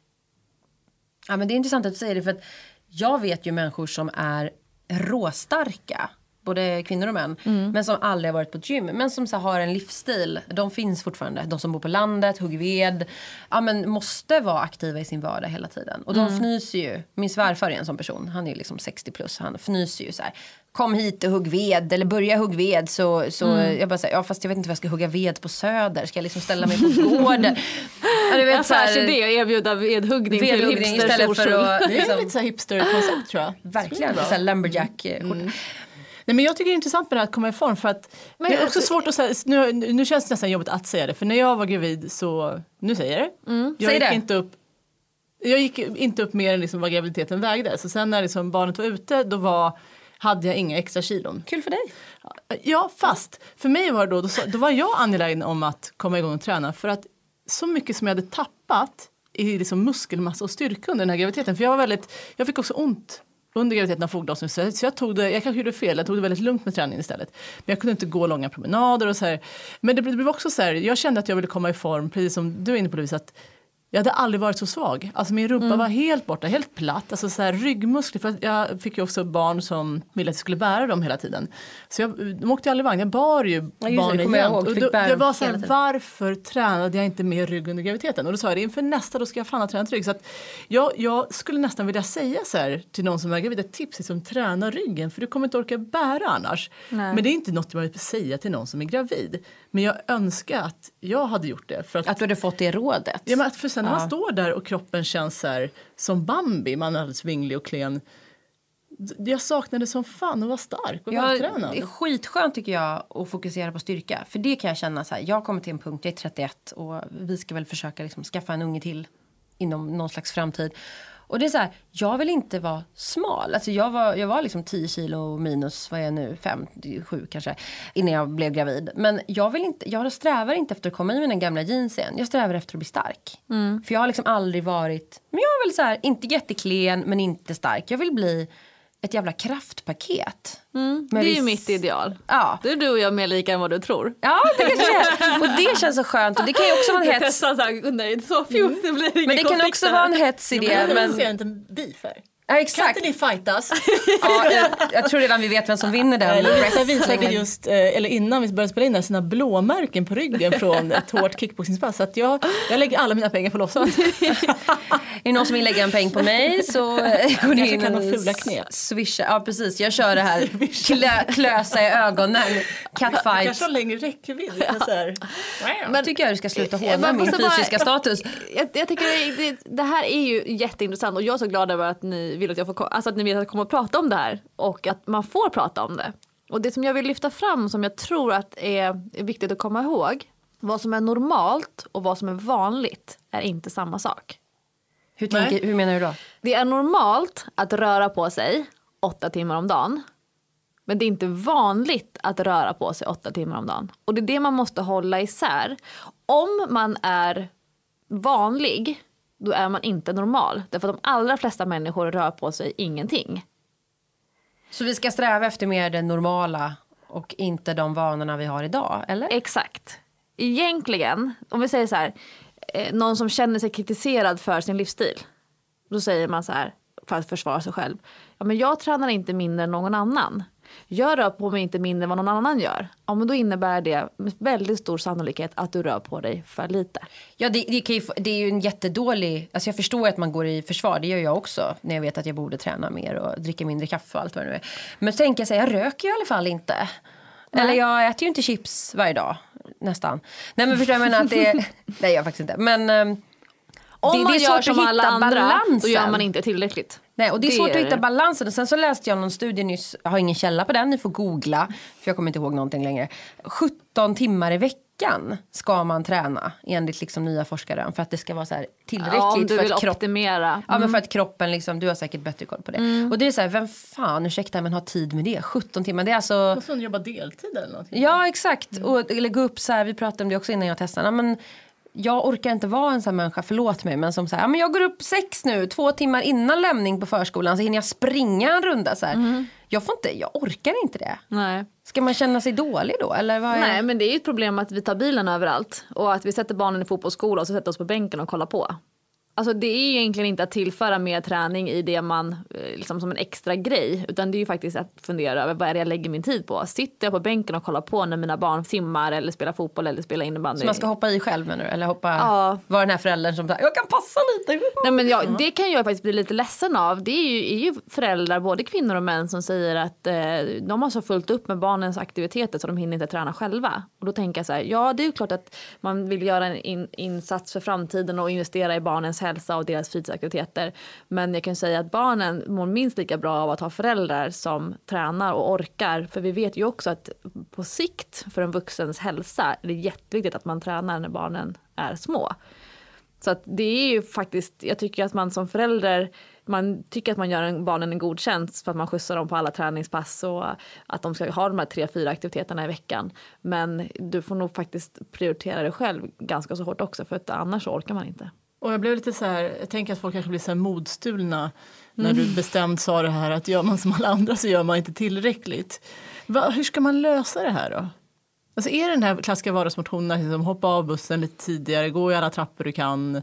Ja, men det är intressant att du säger det för att jag vet ju människor som är råstarka. Både kvinnor och män. Men som aldrig har varit på ett gym. Men som så här, har en livsstil. De finns fortfarande. De som bor på landet, hugger ved. Ja, men måste vara aktiva i sin vardag hela tiden. Och de fnyser ju. Min svärfar är en sån person. Han är liksom 60 plus. Han fnyser ju så här. Kom hit och hugg ved. Eller börja hugg ved. Så, så jag bara säger, ja fast jag vet inte vad jag ska hugga ved på söder. Ska jag liksom ställa mig på gården? <laughs> ja, Affärsidé att erbjuda vedhuggning till hipsters istället för att... <laughs> Det är Liksom, lite så hipster-koncept tror jag. verkligen, så här lumberjack mm. Nej, men jag tycker det är intressant med det här att komma i form för att Men det är alltså- också svårt att säga, nu, nu känns det nästan jobbigt att säga det för när jag var gravid så, nu säger jag det. Jag Säg gick det. inte upp jag gick inte upp mer än liksom vad graviditeten vägde. Så sen när liksom barnet var ute då var, hade jag inga extra kilon. Kul för dig. Ja, fast för mig var det då, då, då var jag angelägen om att komma igång och träna för att så mycket som jag hade tappat i liksom muskelmassa och styrka under den här graviditeten. För jag var väldigt, jag fick också ont under graviditeten av foglossning så så jag tog det, jag kanske gjorde fel, jag tog det väldigt lugnt med träningen istället. Men jag kunde inte gå långa promenader och så här. Men det det blev också så här, jag kände att jag ville komma i form, precis som du är inne på Lovisa, att jag hade aldrig varit så svag. Alltså min rumpa Mm. var helt borta, helt platt. Alltså så här ryggmuskler. För jag fick ju också barn som ville att jag skulle bära dem hela tiden. Så jag, de åkte ju aldrig vagn, jag bar ju det, barnen jag ihåg. Och då, jag var så här, varför tränade jag inte mer rygg under graviditeten? Och då sa jag det, inför nästa då ska jag fan ha tränat rygg. Så att jag, jag skulle nästan vilja säga så här till någon som är gravid, ett tips är som träna ryggen för du kommer inte orka bära annars. Nej. Men det är inte något jag vill säga till någon som är gravid. Men jag önskar att jag hade gjort det. För att, Att du hade fått det rådet. Ja, men att för sen när Ja. man står där och kroppen känns så här, som Bambi, man är alldeles vinglig och klen. Jag saknade som fan att vara stark och Ja, vältränad. det är skitskönt tycker jag att fokusera på styrka. För det kan jag känna så här, jag kommer till en punkt, jag är 31 och vi ska väl försöka liksom skaffa en unge till inom någon slags framtid. Och det är så här, jag vill inte vara smal. Alltså jag var, jag var liksom 10 kilo minus, vad är jag nu, 5, 7 kanske, innan jag blev gravid. Men jag vill inte, jag strävar inte efter att komma i mina gamla jeans igen. Jag strävar efter att bli stark. För jag har liksom aldrig varit, men jag är väl så här, inte jätteklen men inte stark. Jag vill bli ett jävla kraftpaket. Med Det är ju mitt ideal. Ja. Då är du och jag mer lika än vad du tror. Ja, det kanske det är. Och det känns så skönt. Och det kan ju också vara en hets. Testa så här, nej, så pju, det blir ingen Men det kan också vara en hets i Ja, det. men jag Men, vill se en liten beef ja, Kan exakt. inte ni fightas? <laughs> Ja, jag, jag tror redan vi vet vem som vinner den. Lovisa visade just, eh, eller innan vi började spela in, sina blåmärken på ryggen från ett hårt kickboxningspass. Så jag, jag lägger alla mina pengar på lossat. <laughs> Är det någon som vill lägga en peng på mig så eh, går ni Kanske in kan och fula swisha. Ja precis, jag kör det här. Klö, klösa i ögonen, Kanske catfight. har längre räckvidd. Men tycker jag du ska sluta håna min måste bara- fysiska status. Jag, jag tycker det, det här är ju jätteintressant och jag är så glad över att ni vill att jag får, alltså att ni vill att jag kommer att prata om det här och att man får prata om det. Och det som jag vill lyfta fram som jag tror att är, är viktigt att komma ihåg. Vad som är normalt och vad som är vanligt är inte samma sak. Hur, tänker, hur menar du då? Det är normalt att röra på sig åtta timmar om dagen. Men det är inte vanligt att röra på sig åtta timmar om dagen. Och det är det man måste hålla isär. Om man är vanlig, då är man inte normal. Därför att de allra flesta människor rör på sig ingenting. Så vi ska sträva efter mer det normala och inte de vanorna vi har idag, eller? Exakt. Egentligen, om vi säger så här, eh, någon som känner sig kritiserad för sin livsstil. Då säger man så här, för att försvara sig själv. Ja, men jag tränar inte mindre än någon annan. Jag rör på mig inte mindre än vad någon annan gör. Ja, men då innebär det med väldigt stor sannolikhet att du rör på dig för lite. Ja, det, det, ju, det är ju en jättedålig... Alltså jag förstår att man går i försvar, det gör jag också. När jag vet att jag borde träna mer och dricka mindre kaffe och allt vad det nu är. Men så tänker jag så här, jag röker ju i alla fall inte. Eller jag äter ju inte chips varje dag, nästan. Nej men förstår jag menar att det... <laughs> nej jag faktiskt inte. Men... Om det, man det är gör som att alla andra, balansen. då gör man inte tillräckligt. Nej, och det är Det svårt är att hitta det. balansen. Och sen så läste jag någon studie nyss, jag har ingen källa på den, ni får googla, för jag kommer inte ihåg någonting längre. 17 timmar i veckan ska man träna enligt liksom nya forskare för att det ska vara så här tillräckligt Ja, om du för vill att kroppen optimera. Ja men för att kroppen liksom, du har säkert bättre koll på det. Mm. Och det är så här, vem fan ursäkta men har tid med det? 17 timmar, det är alltså Måste hon jobba deltid eller någonting? Ja exakt, och, eller gå upp så här, vi pratade om det också innan jag testade. Ja, men jag orkar inte vara en sån människa, förlåt mig, men som så här, ja, men jag går upp sex nu, två timmar innan lämning på förskolan så hinner jag springa en runda så här. Jag får inte, jag orkar inte det. Nej. Ska man känna sig dålig då eller vad. Nej men det är ju ett problem att vi tar bilen överallt och att vi sätter barnen i fotbollsskola och så sätter oss på bänken och kollar på. Alltså det är ju egentligen inte att tillföra mer träning i det man, eh, liksom som en extra grej. Utan det är ju faktiskt att fundera över vad är det jag lägger min tid på. Sitter jag på bänken och kollar på när mina barn simmar eller spelar fotboll eller spelar innebandy? Så man ska hoppa i själv menar du? Eller hoppa, Ja. vara den här föräldern som säger jag kan passa lite. Nej, men ja, det kan jag faktiskt bli lite ledsen av. Det är ju, är ju föräldrar, både kvinnor och män, som säger att eh, de har så fullt upp med barnens aktiviteter så de hinner inte träna själva. Och då tänker jag så här, ja det är ju klart att man vill göra en in, insats för framtiden och investera i barnens hälsa och deras fritidsaktiviteter. Men jag kan säga att barnen mår minst lika bra av att ha föräldrar som tränar och orkar. För vi vet ju också att på sikt för en vuxens hälsa är det jätteviktigt att man tränar när barnen är små. Så att det är ju faktiskt, jag tycker att man som förälder, man tycker att man gör en, barnen en god tjänst för att man skjutsar dem på alla träningspass och att de ska ha de här tre, fyra aktiviteterna i veckan. Men du får nog faktiskt prioritera dig själv ganska så hårt också för att annars så orkar man inte. Och jag blev lite så här, jag tänker att folk kanske blir så här modstulna när du bestämt sa det här att gör man som alla andra så gör man inte tillräckligt. Va, hur ska man lösa det här då? Alltså är det den här klassiska vardagsmotionen, liksom, hoppa av bussen lite tidigare, gå i alla trappor du kan,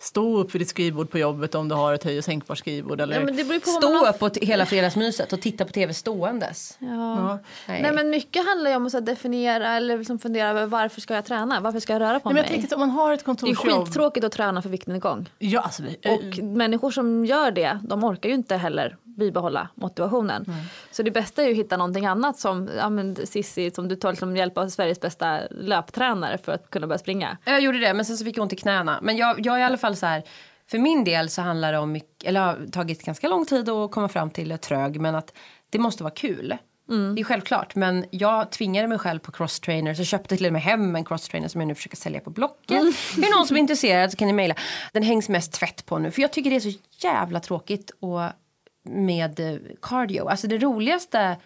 stå upp vid ditt skrivbord på jobbet om du har ett höj och sänkbart skrivbord eller? Ja, men det beror ju på vad man Stå har upp på hela fredagsmyset och titta på tv ståendes. Ja. Ja. Nej. Nej men mycket handlar ju om att definiera eller liksom fundera över varför ska jag träna? Varför ska jag röra på Nej, men jag mig? tänker att om man har ett Det är kontorsjobb. skittråkigt att träna för viktnedgång. Ja, alltså, vi- Och människor som gör det, de orkar ju inte heller bibehålla motivationen. Så det bästa är ju att hitta någonting annat som ja, men Sissi, som du tar liksom hjälp av Sveriges bästa löptränare för att kunna börja springa. Jag gjorde det, men sen så fick jag ont i knäna. Men jag, jag är i alla fall så här, för min del så handlar det om mycket, eller har tagit ganska lång tid att komma fram till ett trög, men att det måste vara kul. Det är självklart, men jag tvingade mig själv på crosstrainer så köpte till och med hem en crosstrainer som jag nu försöker sälja på Blocket. Är det någon som är intresserad så kan ni mejla. Den hängs mest tvätt på nu, för jag tycker det är så jävla tråkigt och med eh, cardio. Alltså det roligaste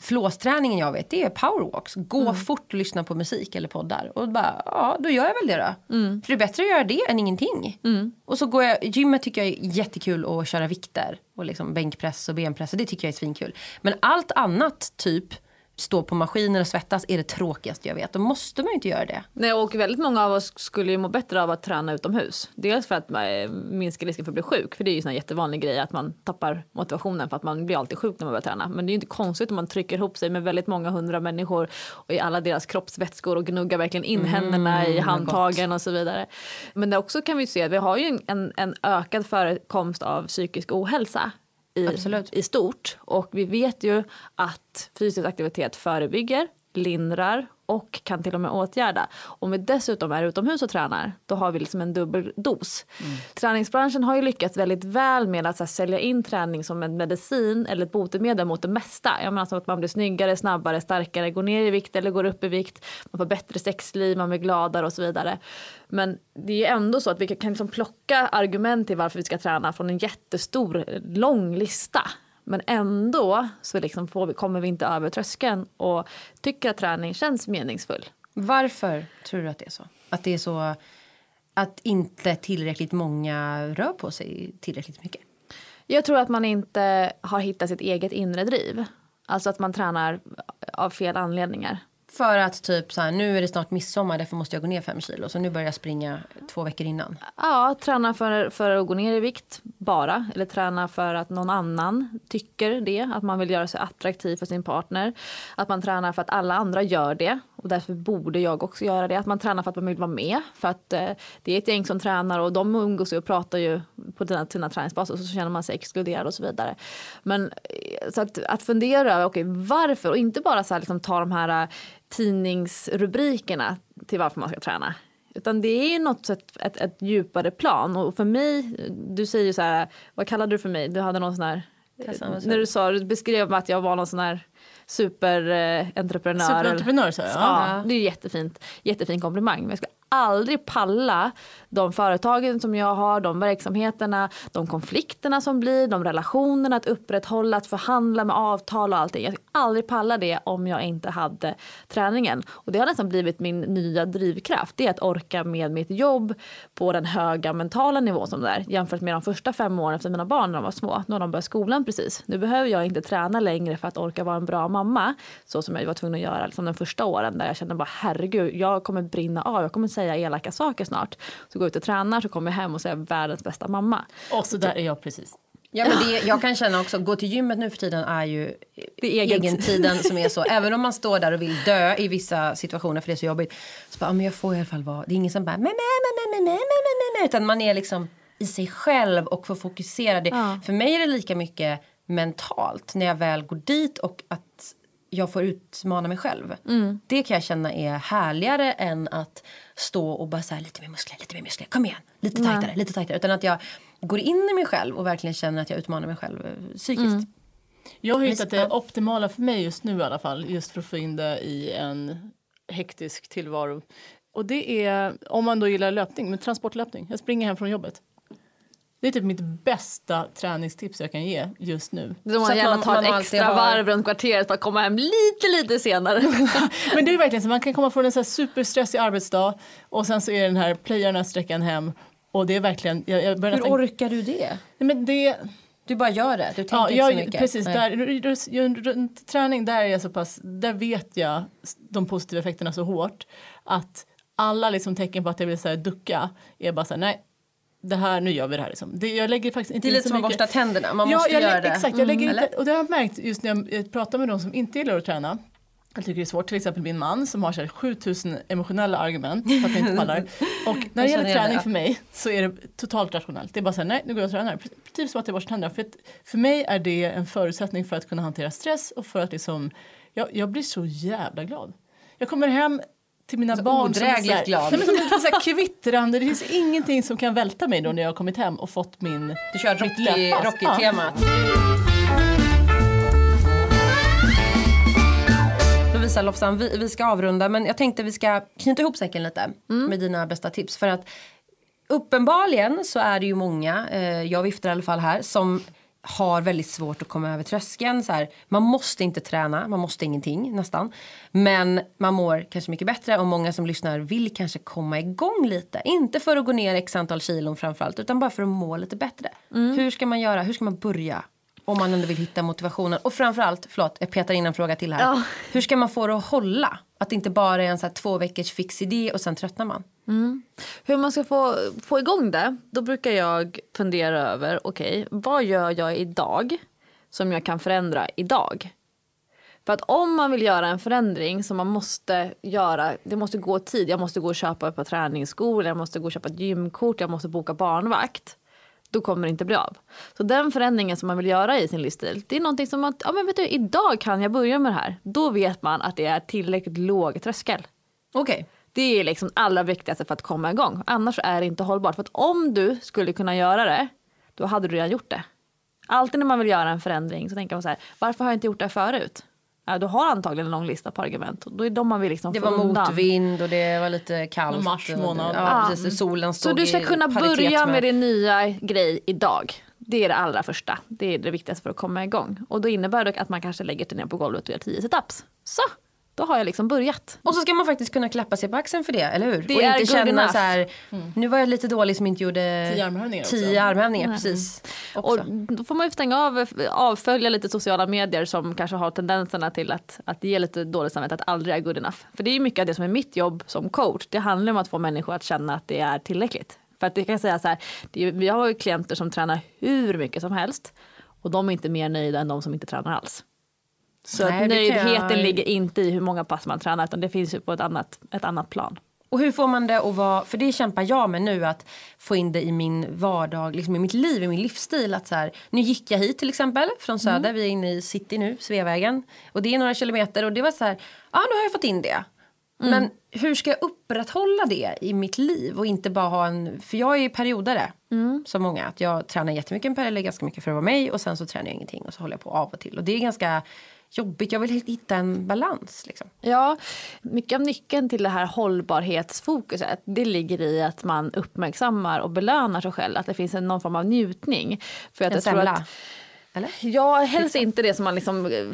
flåsträningen jag vet det är powerwalks. Gå fort och lyssna på musik eller poddar. Och bara, ja då gör jag väl det då. För det är bättre att göra det än ingenting. Och så går jag, gymmet tycker jag är jättekul att köra vikter. Och liksom bänkpress och benpress, och det tycker jag är svinkul. Men allt annat, typ stå på maskiner och svettas, är det tråkigaste jag vet. Då måste man ju inte göra det. Nej, och väldigt många av oss skulle ju må bättre av att träna utomhus. Dels för att eh, minska risken för att bli sjuk, för det är ju en jättevanlig grej att man tappar motivationen för att man blir alltid sjuk när man börjar träna. Men det är ju inte konstigt om man trycker ihop sig med väldigt många hundra människor och i alla deras kroppsvätskor och gnuggar verkligen in händerna i handtagen och så vidare. Men det också kan vi se att vi har ju en, en ökad förekomst av psykisk ohälsa i, Absolut. i stort. Och vi vet ju att fysisk aktivitet förebygger, lindrar och kan till och med åtgärda. Om vi dessutom är utomhus och tränar, då har vi liksom en dubbel dos. Mm. Träningsbranschen har ju lyckats väldigt väl med att här, sälja in träning som en medicin eller ett botemedel mot det mesta. Jag menar alltså att man blir snyggare, snabbare, starkare, går ner i vikt eller går upp i vikt, man får bättre sexliv, man blir gladare och så vidare. Men det är ändå så att vi kan liksom plocka argument till varför vi ska träna från en jättestor, lång lista. Men ändå så liksom får vi, kommer vi inte över tröskeln och tycker att träning känns meningsfull. Varför tror du att det är så? Att det är så att inte tillräckligt många rör på sig tillräckligt mycket? Jag tror att man inte har hittat sitt eget inre driv. Alltså att man tränar av fel anledningar. För att typ så här, nu är det snart midsommar därför måste jag gå ner fem kilo. Så nu börjar jag springa två veckor innan. Ja, träna för, för att gå ner i vikt bara. Eller träna för att någon annan tycker det. Att man vill göra sig attraktiv för sin partner. Att man tränar för att alla andra gör det. Och därför borde jag också göra det. Att man tränar för att man vill vara med. För att eh, det är ett gäng som tränar och de umgås och pratar ju på sina, sina träningsbaser. Och så känner man sig exkluderad och så vidare. Men eh, så att, att fundera över okay, varför och inte bara så här, liksom, ta de här tidningsrubrikerna till varför man ska träna. Utan det är något sätt ett, ett djupare plan. Och för mig, du säger så här, vad kallade du för mig? Du hade någon sån här, när du sa, du beskrev att jag var någon sån här superentreprenör. Superentreprenör sa jag. Ja, det är jättefint, jättefin komplimang. Men jag skulle aldrig palla de företagen som jag har, de verksamheterna, de konflikterna som blir, de relationerna att upprätthålla, att förhandla med avtal och allting. Jag skulle aldrig palla det om jag inte hade träningen. Och det har nästan blivit min nya drivkraft. Det är att orka med mitt jobb på den höga mentala nivån som det är jämfört med de första fem åren efter mina barn när de var små. Nu har de börjat skolan precis. Nu behöver jag inte träna längre för att orka vara en bra mamma så som jag var tvungen att göra liksom de första åren där jag kände bara herregud, jag kommer brinna av. Jag kommer säga elaka saker snart. Så går jag ut och tränar så kommer jag hem och säger världens bästa mamma. Och så där är jag precis. Ja, men det, jag kan känna också, gå till gymmet nu för tiden är ju det är egentiden som är så. <laughs> Även om man står där och vill dö i vissa situationer för det är så jobbigt. Så bara, men jag får i alla fall vara, det är ingen som bara, men, men, men, men, men, men, men, utan man är liksom i sig själv och får fokusera. Det. Ja. För mig är det lika mycket mentalt när jag väl går dit och att jag får utmana mig själv. Mm. Det kan jag känna är härligare än att stå och bara så lite mer muskler, lite mer muskler, kom igen, lite tajtare, mm. lite tajtare. Utan att jag går in i mig själv och verkligen känner att jag utmanar mig själv eh, psykiskt. Mm. Jag har hittat det optimala för mig just nu i alla fall, just för att få in det i en hektisk tillvaro. Och det är, om man då gillar löpning, men transportlöpning. Jag springer hem från jobbet. Det är typ mitt bästa träningstips jag kan ge just nu. Då man gärna tar ett extra har... varv runt kvarteret för att komma hem lite, lite senare. <laughs> Men det är verkligen så, man kan komma från en så här superstressig arbetsdag och sen så är den här playarna sträckan hem och det är verkligen... Jag, jag Hur nästan... orkar du det? Nej, men det... Du bara gör det? Du tänker ja, jag, inte så mycket? Precis, där, runt träning där är jag så pass, där vet jag de positiva effekterna så hårt att alla liksom tecken på att jag vill så här, ducka är bara så här, nej det här, nu gör vi det här. Liksom. Det, jag lägger faktiskt inte det är lite som att borsta tänderna, man ja, måste jag, göra det. Exakt, jag lägger mm, inte, och det har jag märkt just när jag pratar med de som inte gillar att träna. Jag tycker det är svårt, till exempel min man som har så här 7000 emotionella argument för att han inte pallar. <laughs> Och när det gäller träning för mig så är det totalt rationellt. Det är bara så här, nej nu går jag och tränar. Precis som att jag borstar tänderna. För, att, för mig är det en förutsättning för att kunna hantera stress och för att liksom, jag, jag blir så jävla glad. Jag kommer hem till mina så barn som, är, glad. Nej, men som är så här kvittrande. Det finns ingenting som kan välta mig då när jag har kommit hem och fått min... Du kör Rocky-temat. Rocky Lofsan, vi, vi ska avrunda men jag tänkte vi ska knyta ihop säcken lite mm. med dina bästa tips. För att uppenbarligen så är det ju många, eh, jag viftar i alla fall här, som har väldigt svårt att komma över tröskeln. Så här, man måste inte träna, man måste ingenting nästan. Men man mår kanske mycket bättre och många som lyssnar vill kanske komma igång lite. Inte för att gå ner x antal kilon framförallt utan bara för att må lite bättre. Mm. Hur ska man göra? Hur ska man börja? Om man ändå vill hitta motivationen. Och framförallt, förlåt jag petar in en fråga till här. Ja. Hur ska man få det att hålla? Att det inte bara är en så här två veckors fix idé och sen tröttnar man. Mm. Hur man ska få, få igång det, då brukar jag fundera över, okej, okay, vad gör jag idag som jag kan förändra idag? För att om man vill göra en förändring som man måste göra, det måste gå tid. Jag måste gå och köpa ett par träningsskor, jag måste gå och köpa ett gymkort, jag måste boka barnvakt då kommer det inte bli av. Så den förändringen som man vill göra i sin livsstil, det är någonting som att, ja men vet du, idag kan jag börja med det här. Då vet man att det är tillräckligt låg tröskel. Okej. Det är liksom allra viktigaste för att komma igång. Annars är det inte hållbart. För att om du skulle kunna göra det, då hade du redan gjort det. Alltid när man vill göra en förändring så tänker man så här, varför har jag inte gjort det förut? Ja, du har antagligen en lång lista på argument. Och då är de man vill liksom Det var undan. motvind och det var lite kallt. Mars månad. Ja, precis. Solen stod Så du ska kunna börja med din nya grej idag. Det är det allra första. Det är det viktigaste för att komma igång. Och då innebär det att man kanske lägger sig ner på golvet och gör 10 situps. Så, då har jag liksom börjat. Och så ska man faktiskt kunna klappa sig på axeln för det, eller hur? Det och är inte känna enough. så här, nu var jag lite dålig som inte gjorde Tio armhävningar tio armhävningar, precis. Och Också. då får man ju stänga av, avfölja lite sociala medier som kanske har tendenserna till att, att ge lite dåligt samvete, att aldrig är good enough. För det är ju mycket av det som är mitt jobb som coach. Det handlar om att få människor att känna att det är tillräckligt. För att det kan jag säga så här, det vi har ju klienter som tränar hur mycket som helst och de är inte mer nöjda än de som inte tränar alls. Så Nej, nöjdheten jag- ligger inte i hur många pass man tränar utan det finns ju på ett annat, ett annat plan. Och hur får man det att vara, för det kämpar jag med nu att få in det i min vardag, liksom i mitt liv, i min livsstil. Att så här, nu gick jag hit till exempel från Söder, vi är inne i city nu, Sveavägen. Och det är några kilometer och det var så här, ja nu har jag fått in det. Men hur ska jag upprätthålla det i mitt liv och inte bara ha en, för jag är ju periodare som många. Att jag tränar jättemycket en period, ganska mycket för att vara mig och sen så tränar jag ingenting och så håller jag på av och till. Och det är ganska jobbigt, jag vill hitta en balans liksom. Ja, mycket av nyckeln till det här hållbarhetsfokuset det ligger i att man uppmärksammar och belönar sig själv. Att det finns en, någon form av njutning. För att En jag tror semla. att, Eller? Ja, helst inte det som man liksom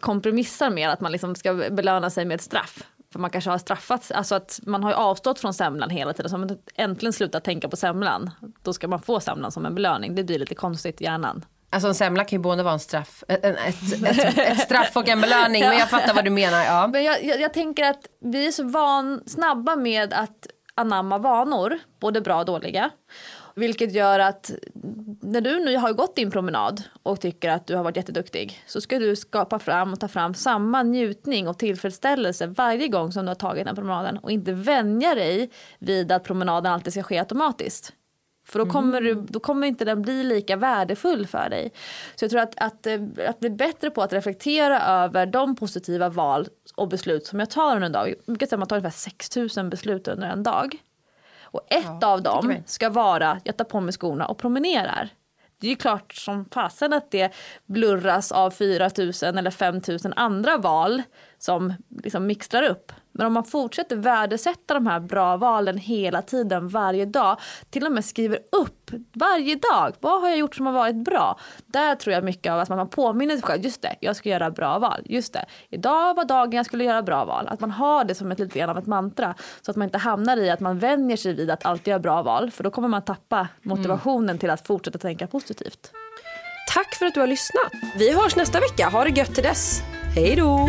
kompromissar med, att man liksom ska belöna sig med ett straff. För man kanske har straffats, alltså att man har ju avstått från semlan hela tiden. Så om man äntligen slutar tänka på semlan, då ska man få semlan som en belöning. Det blir lite konstigt i hjärnan. Alltså en semla kan ju både vara en straff, ett, ett, ett, ett straff och en belöning. Men jag fattar vad du menar. Ja. Men jag, jag, jag tänker att vi är så van, snabba med att anamma vanor, både bra och dåliga. Vilket gör att när du nu har gått din promenad och tycker att du har varit jätteduktig så ska du skapa fram och ta fram samma njutning och tillfredsställelse varje gång som du har tagit den promenaden och inte vänja dig vid att promenaden alltid ska ske automatiskt. För då kommer, du, då kommer inte den bli lika värdefull för dig. Så jag tror att, att, eh, att bli bättre på att reflektera över de positiva val och beslut som jag tar under en dag. Jag brukar säga att man tar ungefär 6000 beslut under en dag. Och ett av dem ska vara, jag tar på mig skorna och promenerar. Det är ju klart som fasen att det blurras av 4000 eller 5000 andra val som liksom mixtrar upp. Men om man fortsätter värdesätta de här bra valen hela tiden, varje dag, till och med skriver upp varje dag, vad har jag gjort som har varit bra? Där tror jag mycket av att man påminner sig själv, just det, jag ska göra bra val, just det, idag var dagen jag skulle göra bra val. Att man har det som ett lite grann av ett mantra, så att man inte hamnar i att man vänjer sig vid att alltid göra bra val, för då kommer man tappa motivationen till att fortsätta tänka positivt. Tack för att du har lyssnat. Vi hörs nästa vecka. Ha det gött till dess. Hej då!